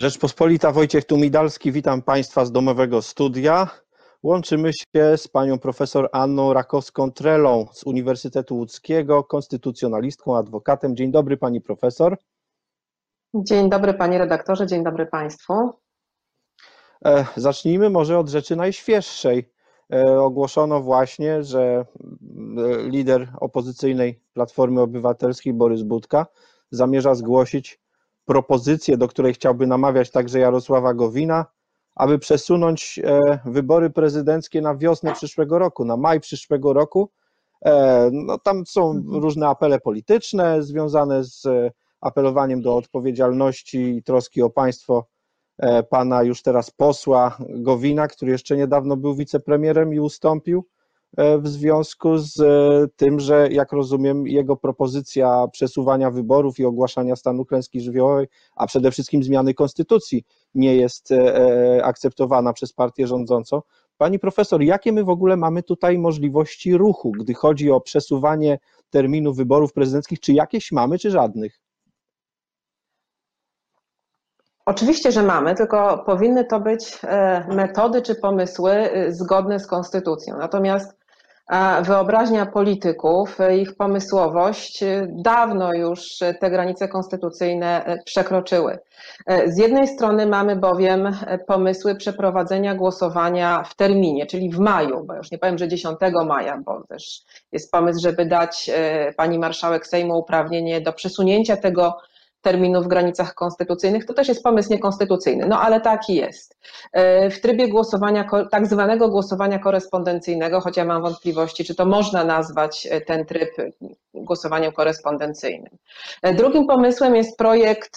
Rzeczpospolita Wojciech Tumidalski, witam Państwa z domowego studia. Łączymy się z panią profesor Anną Rakowską-Trelą z Uniwersytetu Łódzkiego, konstytucjonalistką, adwokatem. Dzień dobry pani profesor. Dzień dobry panie redaktorze, dzień dobry państwu. E, zacznijmy może od rzeczy najświeższej. E, ogłoszono właśnie, że e, lider opozycyjnej Platformy Obywatelskiej Borys Budka zamierza zgłosić propozycję, do której chciałby namawiać także Jarosława Gowina, aby przesunąć e, wybory prezydenckie na wiosnę przyszłego roku, na maj przyszłego roku. E, no, tam są mhm. różne apele polityczne związane z e, apelowaniem do odpowiedzialności i troski o państwo pana już teraz posła Gowina, który jeszcze niedawno był wicepremierem i ustąpił. E, w związku z e, tym, że jak rozumiem, jego propozycja przesuwania wyborów i ogłaszania stanu klęski żywiołowej, a przede wszystkim zmiany konstytucji nie jest e, akceptowana przez partię rządzącą. Pani profesor, jakie my w ogóle mamy tutaj możliwości ruchu, gdy chodzi o przesuwanie terminu wyborów prezydenckich? Czy jakieś mamy, czy żadnych? Oczywiście, że mamy, tylko powinny to być metody czy pomysły zgodne z konstytucją. Natomiast wyobraźnia polityków, ich pomysłowość dawno już te granice konstytucyjne przekroczyły. Z jednej strony mamy bowiem pomysły przeprowadzenia głosowania w terminie, czyli w maju, bo już nie powiem, że 10 maja, bo też jest pomysł, żeby dać e, pani marszałek Sejmu uprawnienie do przesunięcia tego terminu w granicach konstytucyjnych, to też jest pomysł niekonstytucyjny, no ale taki jest. E, w trybie głosowania, tak zwanego głosowania korespondencyjnego, choć ja mam wątpliwości, czy to można nazwać e, ten tryb głosowaniem korespondencyjnym. E, drugim pomysłem jest projekt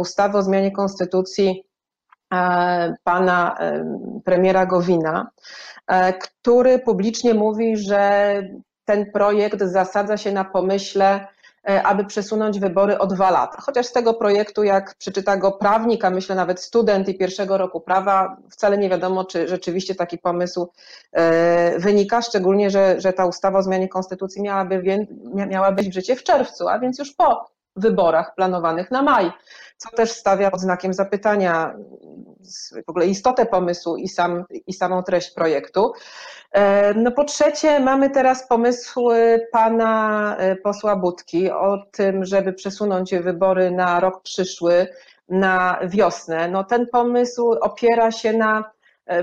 ustawy o zmianie konstytucji pana premiera Gowina, który publicznie mówi, że ten projekt zasadza się na pomyśle aby przesunąć wybory o dwa lata. Chociaż z tego projektu, jak przeczyta go prawnik, a myślę nawet student i pierwszego roku prawa, wcale nie wiadomo, czy rzeczywiście taki pomysł e, wynika, szczególnie, że, że ta ustawa o zmianie konstytucji miałaby, miała być w życie w czerwcu, a więc już po wyborach planowanych na maj, co też stawia pod znakiem zapytania w ogóle istotę pomysłu i, sam, i samą treść projektu. E, no po trzecie, mamy teraz pomysł pana e, posła Budki o tym, żeby przesunąć wybory na rok przyszły, na wiosnę. No ten pomysł opiera się na E,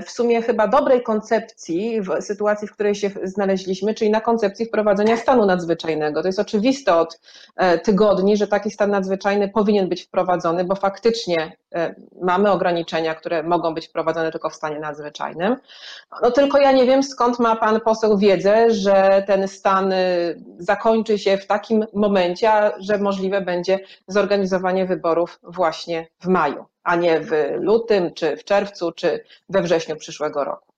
w sumie chyba dobrej koncepcji w sytuacji, w której się znaleźliśmy, czyli na koncepcji wprowadzenia stanu nadzwyczajnego. To jest oczywiste od e, tygodni, że taki stan nadzwyczajny powinien być wprowadzony, bo faktycznie e, mamy ograniczenia, które mogą być wprowadzone tylko w stanie nadzwyczajnym. No tylko ja nie wiem, skąd ma pan poseł wiedzę, że ten stan zakończy się w takim momencie, że możliwe będzie zorganizowanie wyborów właśnie w maju a nie w lutym, czy w czerwcu, czy we wrześniu przyszłego roku.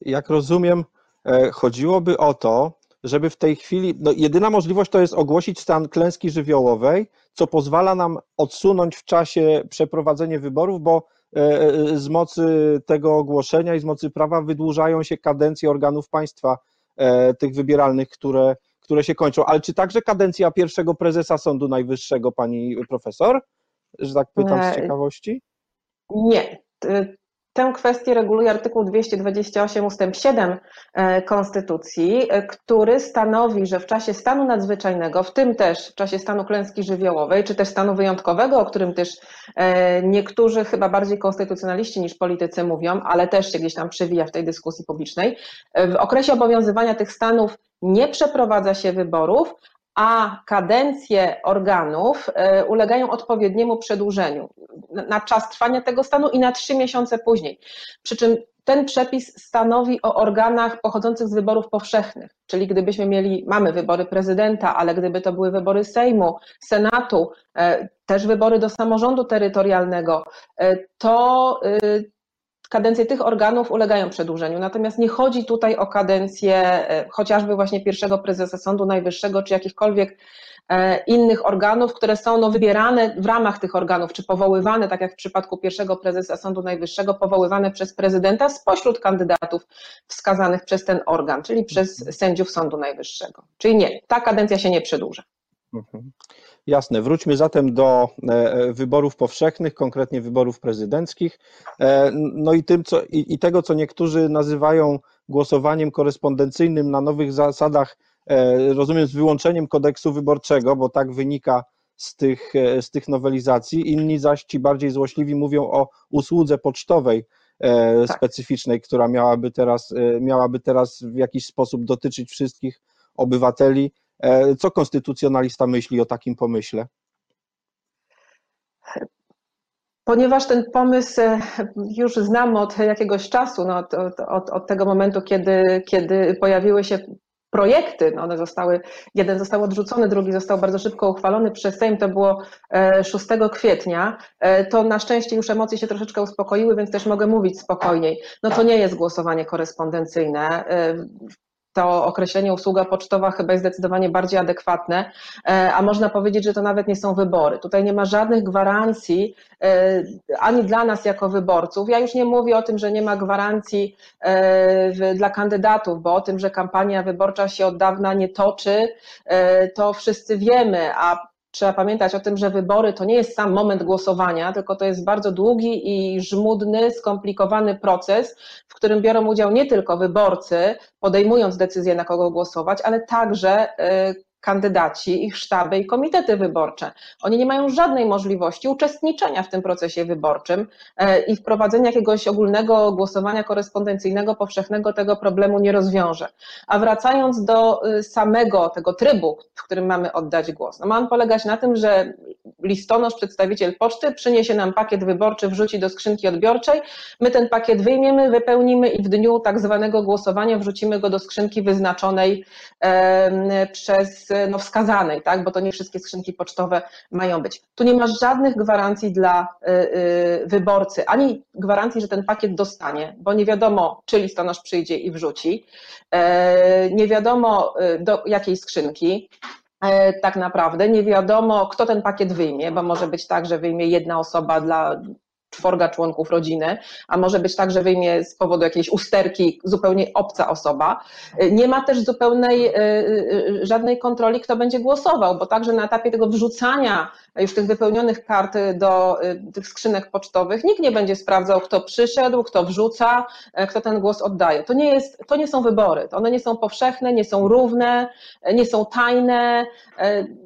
Jak rozumiem, e, chodziłoby o to, żeby w tej chwili, no jedyna możliwość to jest ogłosić stan klęski żywiołowej, co pozwala nam odsunąć w czasie przeprowadzenie wyborów, bo e, e, z mocy tego ogłoszenia i z mocy prawa wydłużają się kadencje organów państwa, tych wybieralnych, które, które się kończą. Ale czy także kadencja pierwszego prezesa Sądu Najwyższego, pani profesor? Że tak pytam z ciekawości? Nie. Tę kwestię reguluje artykuł 228 ustęp 7 e, Konstytucji, e, który stanowi, że w czasie stanu nadzwyczajnego, w tym też w czasie stanu klęski żywiołowej, czy też stanu wyjątkowego, o którym też e, niektórzy chyba bardziej konstytucjonaliści niż politycy mówią, ale też się gdzieś tam przewija w tej dyskusji publicznej, w okresie obowiązywania tych stanów nie przeprowadza się wyborów, a kadencje organów e, ulegają odpowiedniemu przedłużeniu na czas trwania tego stanu i na trzy miesiące później. Przy czym ten przepis stanowi o organach pochodzących z wyborów powszechnych, czyli gdybyśmy mieli, mamy wybory prezydenta, ale gdyby to były wybory Sejmu, Senatu, e, też wybory do samorządu terytorialnego, e, to kadencje tych organów ulegają przedłużeniu. Natomiast nie chodzi tutaj o kadencję e, chociażby właśnie pierwszego prezesa Sądu Najwyższego, czy jakichkolwiek e, innych organów, które są no, wybierane w ramach tych organów, czy powoływane, tak jak w przypadku pierwszego prezesa Sądu Najwyższego, powoływane przez prezydenta spośród kandydatów wskazanych przez ten organ, czyli przez sędziów Sądu Najwyższego. Czyli nie, ta kadencja się nie przedłuża. Mhm. Jasne. Wróćmy zatem do wyborów powszechnych, konkretnie wyborów prezydenckich. No i tym, co, i, i tego, co niektórzy nazywają głosowaniem korespondencyjnym na nowych zasadach, rozumiem, z wyłączeniem kodeksu wyborczego, bo tak wynika z tych, z tych nowelizacji. Inni zaś ci bardziej złośliwi mówią o usłudze pocztowej tak. specyficznej, która miałaby teraz, miałaby teraz w jakiś sposób dotyczyć wszystkich obywateli. E, co konstytucjonalista myśli o takim pomyśle? Ponieważ ten pomysł e, już znam od jakiegoś czasu, no od, od, od, tego momentu, kiedy, kiedy pojawiły się projekty, no one zostały, jeden został odrzucony, drugi został bardzo szybko uchwalony przez Sejm, to było 6 e, kwietnia, to na szczęście już emocje się troszeczkę uspokoiły, więc też mogę mówić spokojniej. No to nie jest głosowanie korespondencyjne to określenie usługa pocztowa chyba jest zdecydowanie bardziej adekwatne, e, a można powiedzieć, że to nawet nie są wybory. Tutaj nie ma żadnych gwarancji e, ani dla nas jako wyborców. Ja już nie mówię o tym, że nie ma gwarancji e, dla kandydatów, bo o tym, że kampania wyborcza się od dawna nie toczy, to wszyscy wiemy, a Trzeba pamiętać o tym, że wybory to nie jest sam moment głosowania, tylko to jest bardzo długi i żmudny, skomplikowany proces, w którym biorą udział nie tylko wyborcy, podejmując decyzję, na kogo głosować, ale także y, kandydaci, ich sztaby i komitety wyborcze. Oni nie mają żadnej możliwości uczestniczenia w tym procesie wyborczym e, i wprowadzenia jakiegoś ogólnego głosowania korespondencyjnego, powszechnego tego problemu nie rozwiąże. A wracając do y, samego tego trybu, w którym mamy oddać głos, no ma on polegać na tym, że listonosz, przedstawiciel poczty przyniesie nam pakiet wyborczy, wrzuci do skrzynki odbiorczej, my ten pakiet wyjmiemy, wypełnimy i w dniu tak zwanego głosowania wrzucimy go do skrzynki wyznaczonej przez no, wskazanej, tak? bo to nie wszystkie skrzynki pocztowe mają być. Tu nie ma żadnych gwarancji dla y, y, wyborcy, ani gwarancji, że ten pakiet dostanie, bo nie wiadomo, czy listonosz przyjdzie i wrzuci, e, nie wiadomo do jakiej skrzynki, e, tak naprawdę. Nie wiadomo, kto ten pakiet wyjmie, bo może być tak, że wyjmie jedna osoba dla czworga członków rodziny, a może być tak, że wyjmie z powodu jakiejś usterki zupełnie obca osoba. Nie ma też zupełnej, y, y, y, żadnej kontroli, kto będzie głosował, bo także na etapie tego wrzucania już tych wypełnionych kart do tych skrzynek pocztowych nikt nie będzie sprawdzał, kto przyszedł, kto wrzuca, kto ten głos oddaje. To nie, jest, to nie są wybory, one nie są powszechne, nie są równe, nie są tajne,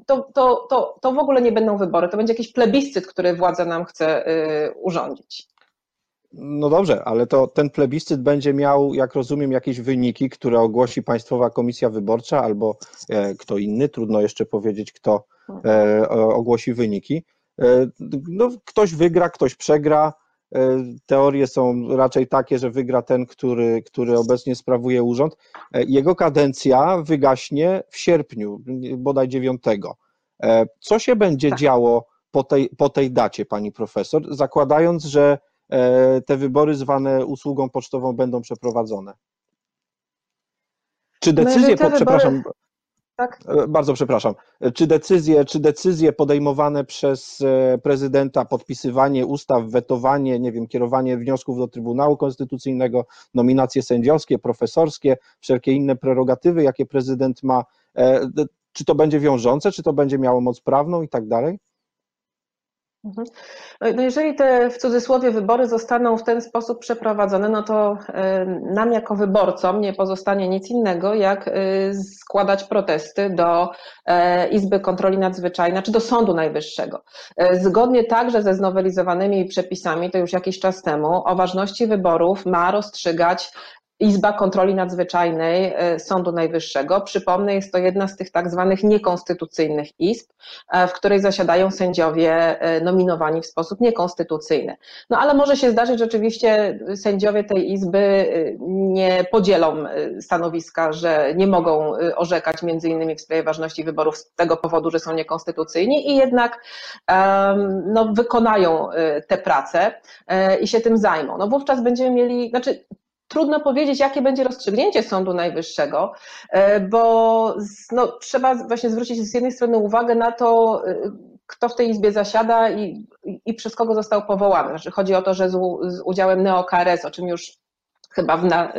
to, to, to, to w ogóle nie będą wybory, to będzie jakiś plebiscyt, który władza nam chce urządzić. No dobrze, ale to ten plebiscyt będzie miał, jak rozumiem, jakieś wyniki, które ogłosi Państwowa Komisja Wyborcza albo e, kto inny, trudno jeszcze powiedzieć, kto e, ogłosi wyniki. E, no, ktoś wygra, ktoś przegra. Teorie są raczej takie, że wygra ten, który, który obecnie sprawuje urząd. Jego kadencja wygaśnie w sierpniu, bodaj 9. Co się będzie tak. działo po tej, po tej dacie, pani profesor, zakładając, że e, te wybory zwane usługą pocztową będą przeprowadzone? Czy no decyzje, po, przepraszam, tak? E, bardzo przepraszam, czy decyzje, czy decyzje podejmowane przez e, prezydenta, podpisywanie ustaw, wetowanie, nie wiem, kierowanie wniosków do Trybunału Konstytucyjnego, nominacje sędziowskie, profesorskie, wszelkie inne prerogatywy, jakie prezydent ma, czy to będzie wiążące, czy to będzie miało moc prawną i tak dalej? Mhm. No, no jeżeli te w cudzysłowie wybory zostaną w ten sposób przeprowadzone, no to nam jako wyborcom nie pozostanie nic innego, jak y, składać protesty do e, Izby Kontroli Nadzwyczajnej, czy do Sądu Najwyższego. E, zgodnie także ze znowelizowanymi przepisami, to już jakiś czas temu, o ważności wyborów ma rozstrzygać Izba Kontroli Nadzwyczajnej e, Sądu Najwyższego. Przypomnę, jest to jedna z tych tak zwanych niekonstytucyjnych izb, e, w której zasiadają sędziowie e, nominowani w sposób niekonstytucyjny. No ale może się zdarzyć, że rzeczywiście sędziowie tej izby nie podzielą stanowiska, że nie mogą orzekać między innymi w sprawie ważności wyborów z tego powodu, że są niekonstytucyjni i jednak no, wykonają te prace i się tym zajmą. No wówczas będziemy mieli, znaczy Trudno powiedzieć, jakie będzie rozstrzygnięcie Sądu Najwyższego, e, bo no, trzeba właśnie zwrócić z jednej strony uwagę na to, e, kto w tej izbie zasiada i, i przez kogo został powołany. Znaczy, chodzi o to, że z, z udziałem NeoKRS, o czym już chyba w, na,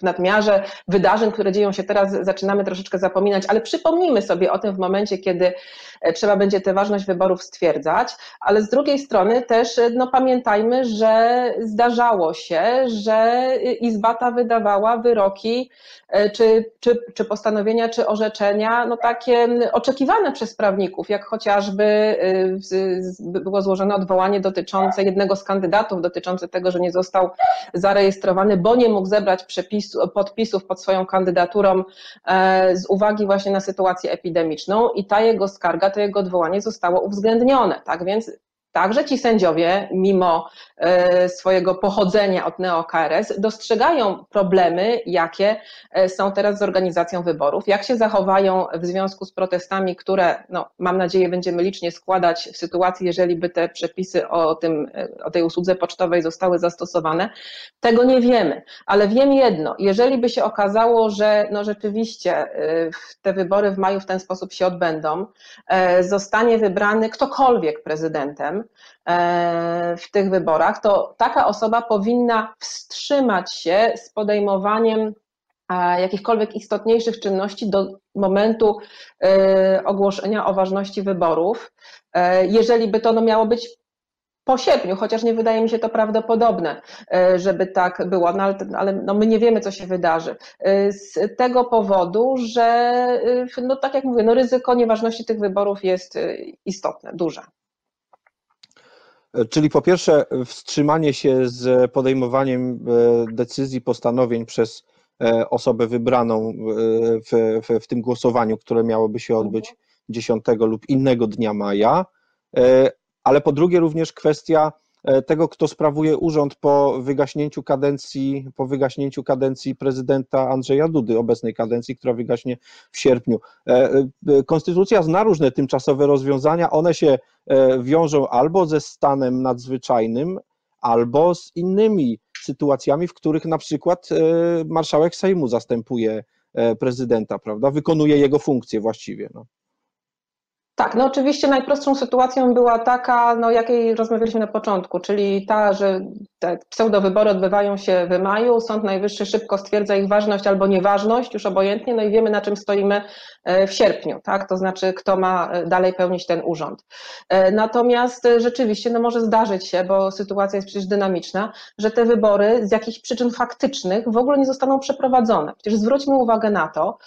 w nadmiarze wydarzeń, które dzieją się teraz, zaczynamy troszeczkę zapominać, ale przypomnijmy sobie o tym w momencie, kiedy e, trzeba będzie tę ważność wyborów stwierdzać, ale z drugiej strony też e, no, pamiętajmy, że zdarzało się, że Izba ta wydawała wyroki e, czy, czy, czy postanowienia, czy orzeczenia, no takie oczekiwane przez prawników, jak chociażby było złożone odwołanie dotyczące jednego z kandydatów, dotyczące tego, że nie został zarejestrowany bo nie mógł zebrać przepisu, podpisów pod swoją kandydaturą e, z uwagi właśnie na sytuację epidemiczną i ta jego skarga, to jego odwołanie zostało uwzględnione. Tak więc Także ci sędziowie, mimo e, swojego pochodzenia od neo-KRS, dostrzegają problemy, jakie e, są teraz z organizacją wyborów, jak się zachowają w związku z protestami, które, no, mam nadzieję, będziemy licznie składać w sytuacji, jeżeli by te przepisy o, tym, e, o tej usłudze pocztowej zostały zastosowane. Tego nie wiemy, ale wiem jedno, jeżeli by się okazało, że no, rzeczywiście te wybory w maju w ten sposób się odbędą, zostanie wybrany ktokolwiek prezydentem, E, w tych wyborach, to taka osoba powinna wstrzymać się z podejmowaniem e, jakichkolwiek istotniejszych czynności do momentu e, ogłoszenia o ważności wyborów. Jeżeli by to no miało być po sierpniu, chociaż nie wydaje mi się to prawdopodobne, żeby tak było, no ale, ale no my nie wiemy, co się wydarzy. Z tego powodu, że, no tak jak mówię, no ryzyko nieważności tych wyborów jest istotne, duże. Czyli po pierwsze wstrzymanie się z podejmowaniem e, decyzji, postanowień przez e, osobę wybraną e, w, w, w tym głosowaniu, które miałoby się odbyć 10 lub innego dnia maja, ale po drugie również kwestia tego, kto sprawuje urząd po wygaśnięciu kadencji, po wygaśnięciu kadencji prezydenta Andrzeja Dudy, obecnej kadencji, która wygaśnie w sierpniu. E, e, konstytucja zna różne tymczasowe rozwiązania, one się wiążą albo ze stanem nadzwyczajnym, albo z innymi sytuacjami, w których na przykład marszałek Sejmu zastępuje prezydenta, prawda? Wykonuje jego funkcję właściwie. No. Tak, no oczywiście najprostszą sytuacją była taka, no jakiej rozmawialiśmy na początku, czyli ta, że te pseudowybory odbywają się w maju, Sąd Najwyższy szybko stwierdza ich ważność albo nieważność, już obojętnie, no i wiemy na czym stoimy e, w sierpniu, tak, to znaczy kto ma e, dalej pełnić ten urząd. E, natomiast rzeczywiście, no może zdarzyć się, bo sytuacja jest przecież dynamiczna, że te wybory z jakichś przyczyn faktycznych w ogóle nie zostaną przeprowadzone. Przecież zwróćmy uwagę na to,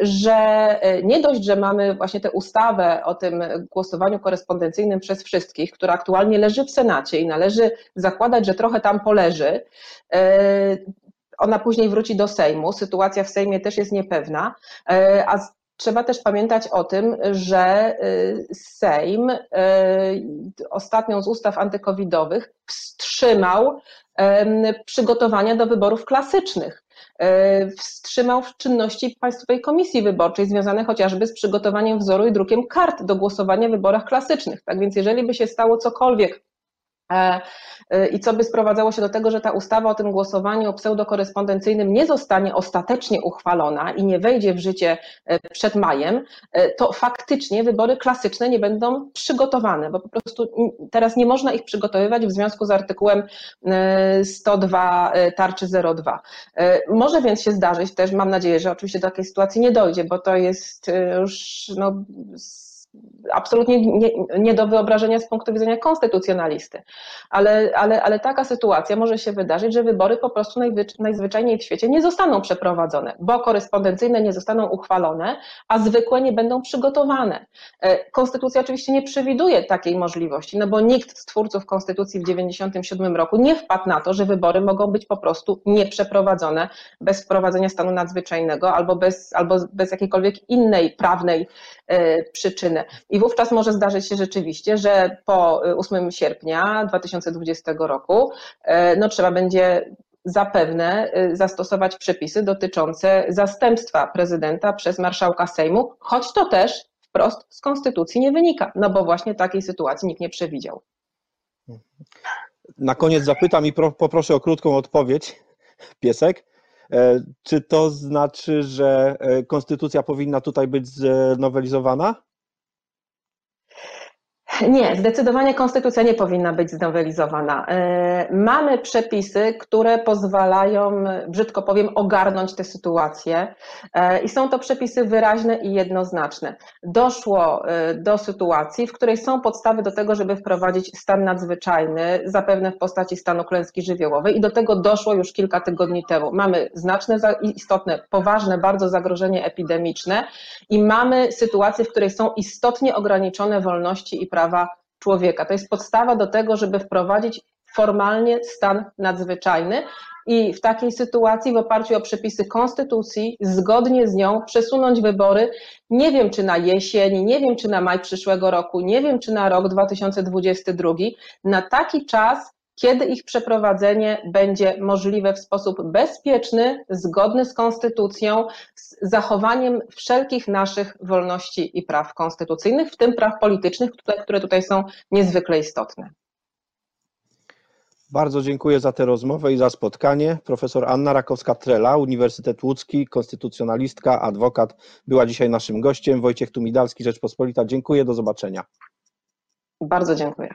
że nie dość, że mamy właśnie tę ustawę o tym głosowaniu korespondencyjnym przez wszystkich, która aktualnie leży w Senacie i należy zakładać, że trochę tam poleży. E, ona później wróci do Sejmu. Sytuacja w Sejmie też jest niepewna, e, a Trzeba też pamiętać o tym, że e, Sejm ostatnią z ustaw antykowidowych wstrzymał przygotowania do wyborów klasycznych. Wstrzymał czynności Państwowej Komisji Wyborczej związane chociażby z przygotowaniem wzoru i drukiem kart do głosowania w wyborach klasycznych. Tak więc jeżeli by się stało cokolwiek I co by sprowadzało się do tego, że ta ustawa o tym głosowaniu pseudokorespondencyjnym nie zostanie ostatecznie uchwalona i nie wejdzie w życie e, przed majem, to faktycznie wybory klasyczne nie będą przygotowane, bo po prostu teraz nie można ich przygotowywać w związku z artykułem 102 tarczy 02. Może więc się zdarzyć też, mam nadzieję, że oczywiście do takiej sytuacji nie dojdzie, bo to jest już no, absolutnie nie, nie, do wyobrażenia z punktu widzenia konstytucjonalisty. Ale, ale, ale taka sytuacja może się wydarzyć, że wybory po prostu najzwyczajniej w świecie nie zostaną przeprowadzone, bo korespondencyjne nie zostaną uchwalone, a zwykłe nie będą przygotowane. E, konstytucja oczywiście nie przewiduje takiej możliwości, no bo nikt z twórców konstytucji w 1997 roku nie wpadł na to, że wybory mogą być po prostu nieprzeprowadzone bez wprowadzenia stanu nadzwyczajnego albo bez, albo bez jakiejkolwiek innej prawnej e, przyczyny. I wówczas może zdarzyć się rzeczywiście, że po 8 sierpnia 2020 roku e, no, trzeba będzie zapewne e, zastosować przepisy dotyczące zastępstwa prezydenta przez marszałka Sejmu, choć to też wprost z konstytucji nie wynika, no bo właśnie takiej sytuacji nikt nie przewidział. Na koniec zapytam i poproszę o krótką odpowiedź. Piesek. E, czy to znaczy, że konstytucja powinna tutaj być znowelizowana? Nie, zdecydowanie konstytucja nie powinna być znowelizowana. E, mamy przepisy, które pozwalają, brzydko powiem, ogarnąć tę sytuację e, i są to przepisy wyraźne i jednoznaczne. Doszło e, do sytuacji, w której są podstawy do tego, żeby wprowadzić stan nadzwyczajny, zapewne w postaci stanu klęski żywiołowej i do tego doszło już kilka tygodni temu. Mamy znaczne, istotne, poważne bardzo zagrożenie epidemiczne i mamy sytuację, w której są istotnie ograniczone wolności i prawa człowieka. To jest podstawa do tego, żeby wprowadzić formalnie stan nadzwyczajny i w takiej sytuacji w oparciu o przepisy konstytucji, zgodnie z nią przesunąć wybory, nie wiem czy na jesień, nie wiem czy na maj przyszłego roku, nie wiem czy na rok 2022, na taki czas, kiedy ich przeprowadzenie będzie możliwe w sposób bezpieczny, zgodny z konstytucją, z zachowaniem wszelkich naszych wolności i praw konstytucyjnych, w tym praw politycznych, które tutaj są niezwykle istotne. Bardzo dziękuję za tę rozmowę i za spotkanie. Profesor Anna Rakowska-Trela, Uniwersytet Łódzki, konstytucjonalistka, adwokat, była dzisiaj naszym gościem. Wojciech Tumidalski, Rzeczpospolita. Dziękuję, do zobaczenia. Bardzo dziękuję.